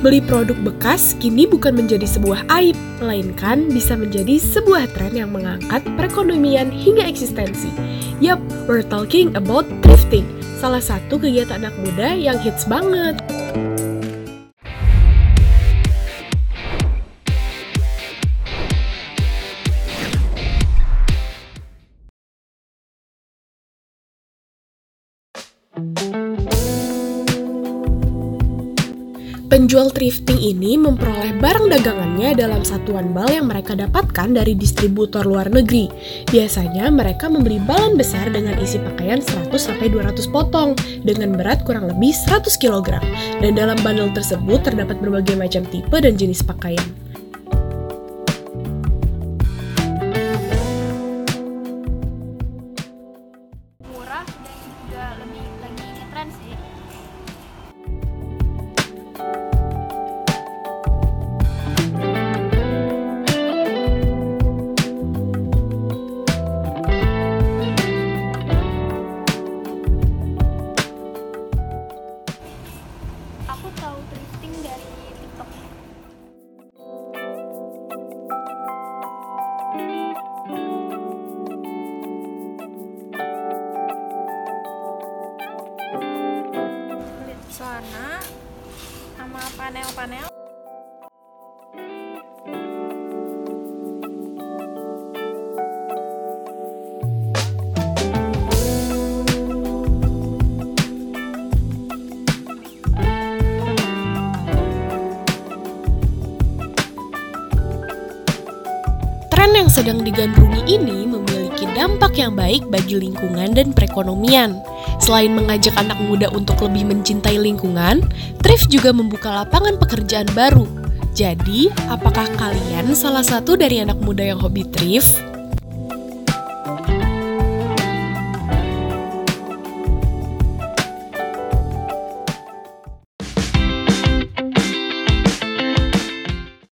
Beli produk bekas kini bukan menjadi sebuah aib, melainkan bisa menjadi sebuah tren yang mengangkat perekonomian hingga eksistensi. Yup, we're talking about thrifting, salah satu kegiatan anak muda yang hits banget. Penjual thrifting ini memperoleh barang dagangannya dalam satuan bal yang mereka dapatkan dari distributor luar negeri. Biasanya mereka membeli balan besar dengan isi pakaian 100-200 potong dengan berat kurang lebih 100 kg. Dan dalam bundle tersebut terdapat berbagai macam tipe dan jenis pakaian. murah dan juga lebih lagi ngetren sih panel-panel. Tren yang sedang digandrungi ini dampak yang baik bagi lingkungan dan perekonomian. Selain mengajak anak muda untuk lebih mencintai lingkungan, thrift juga membuka lapangan pekerjaan baru. Jadi, apakah kalian salah satu dari anak muda yang hobi thrift?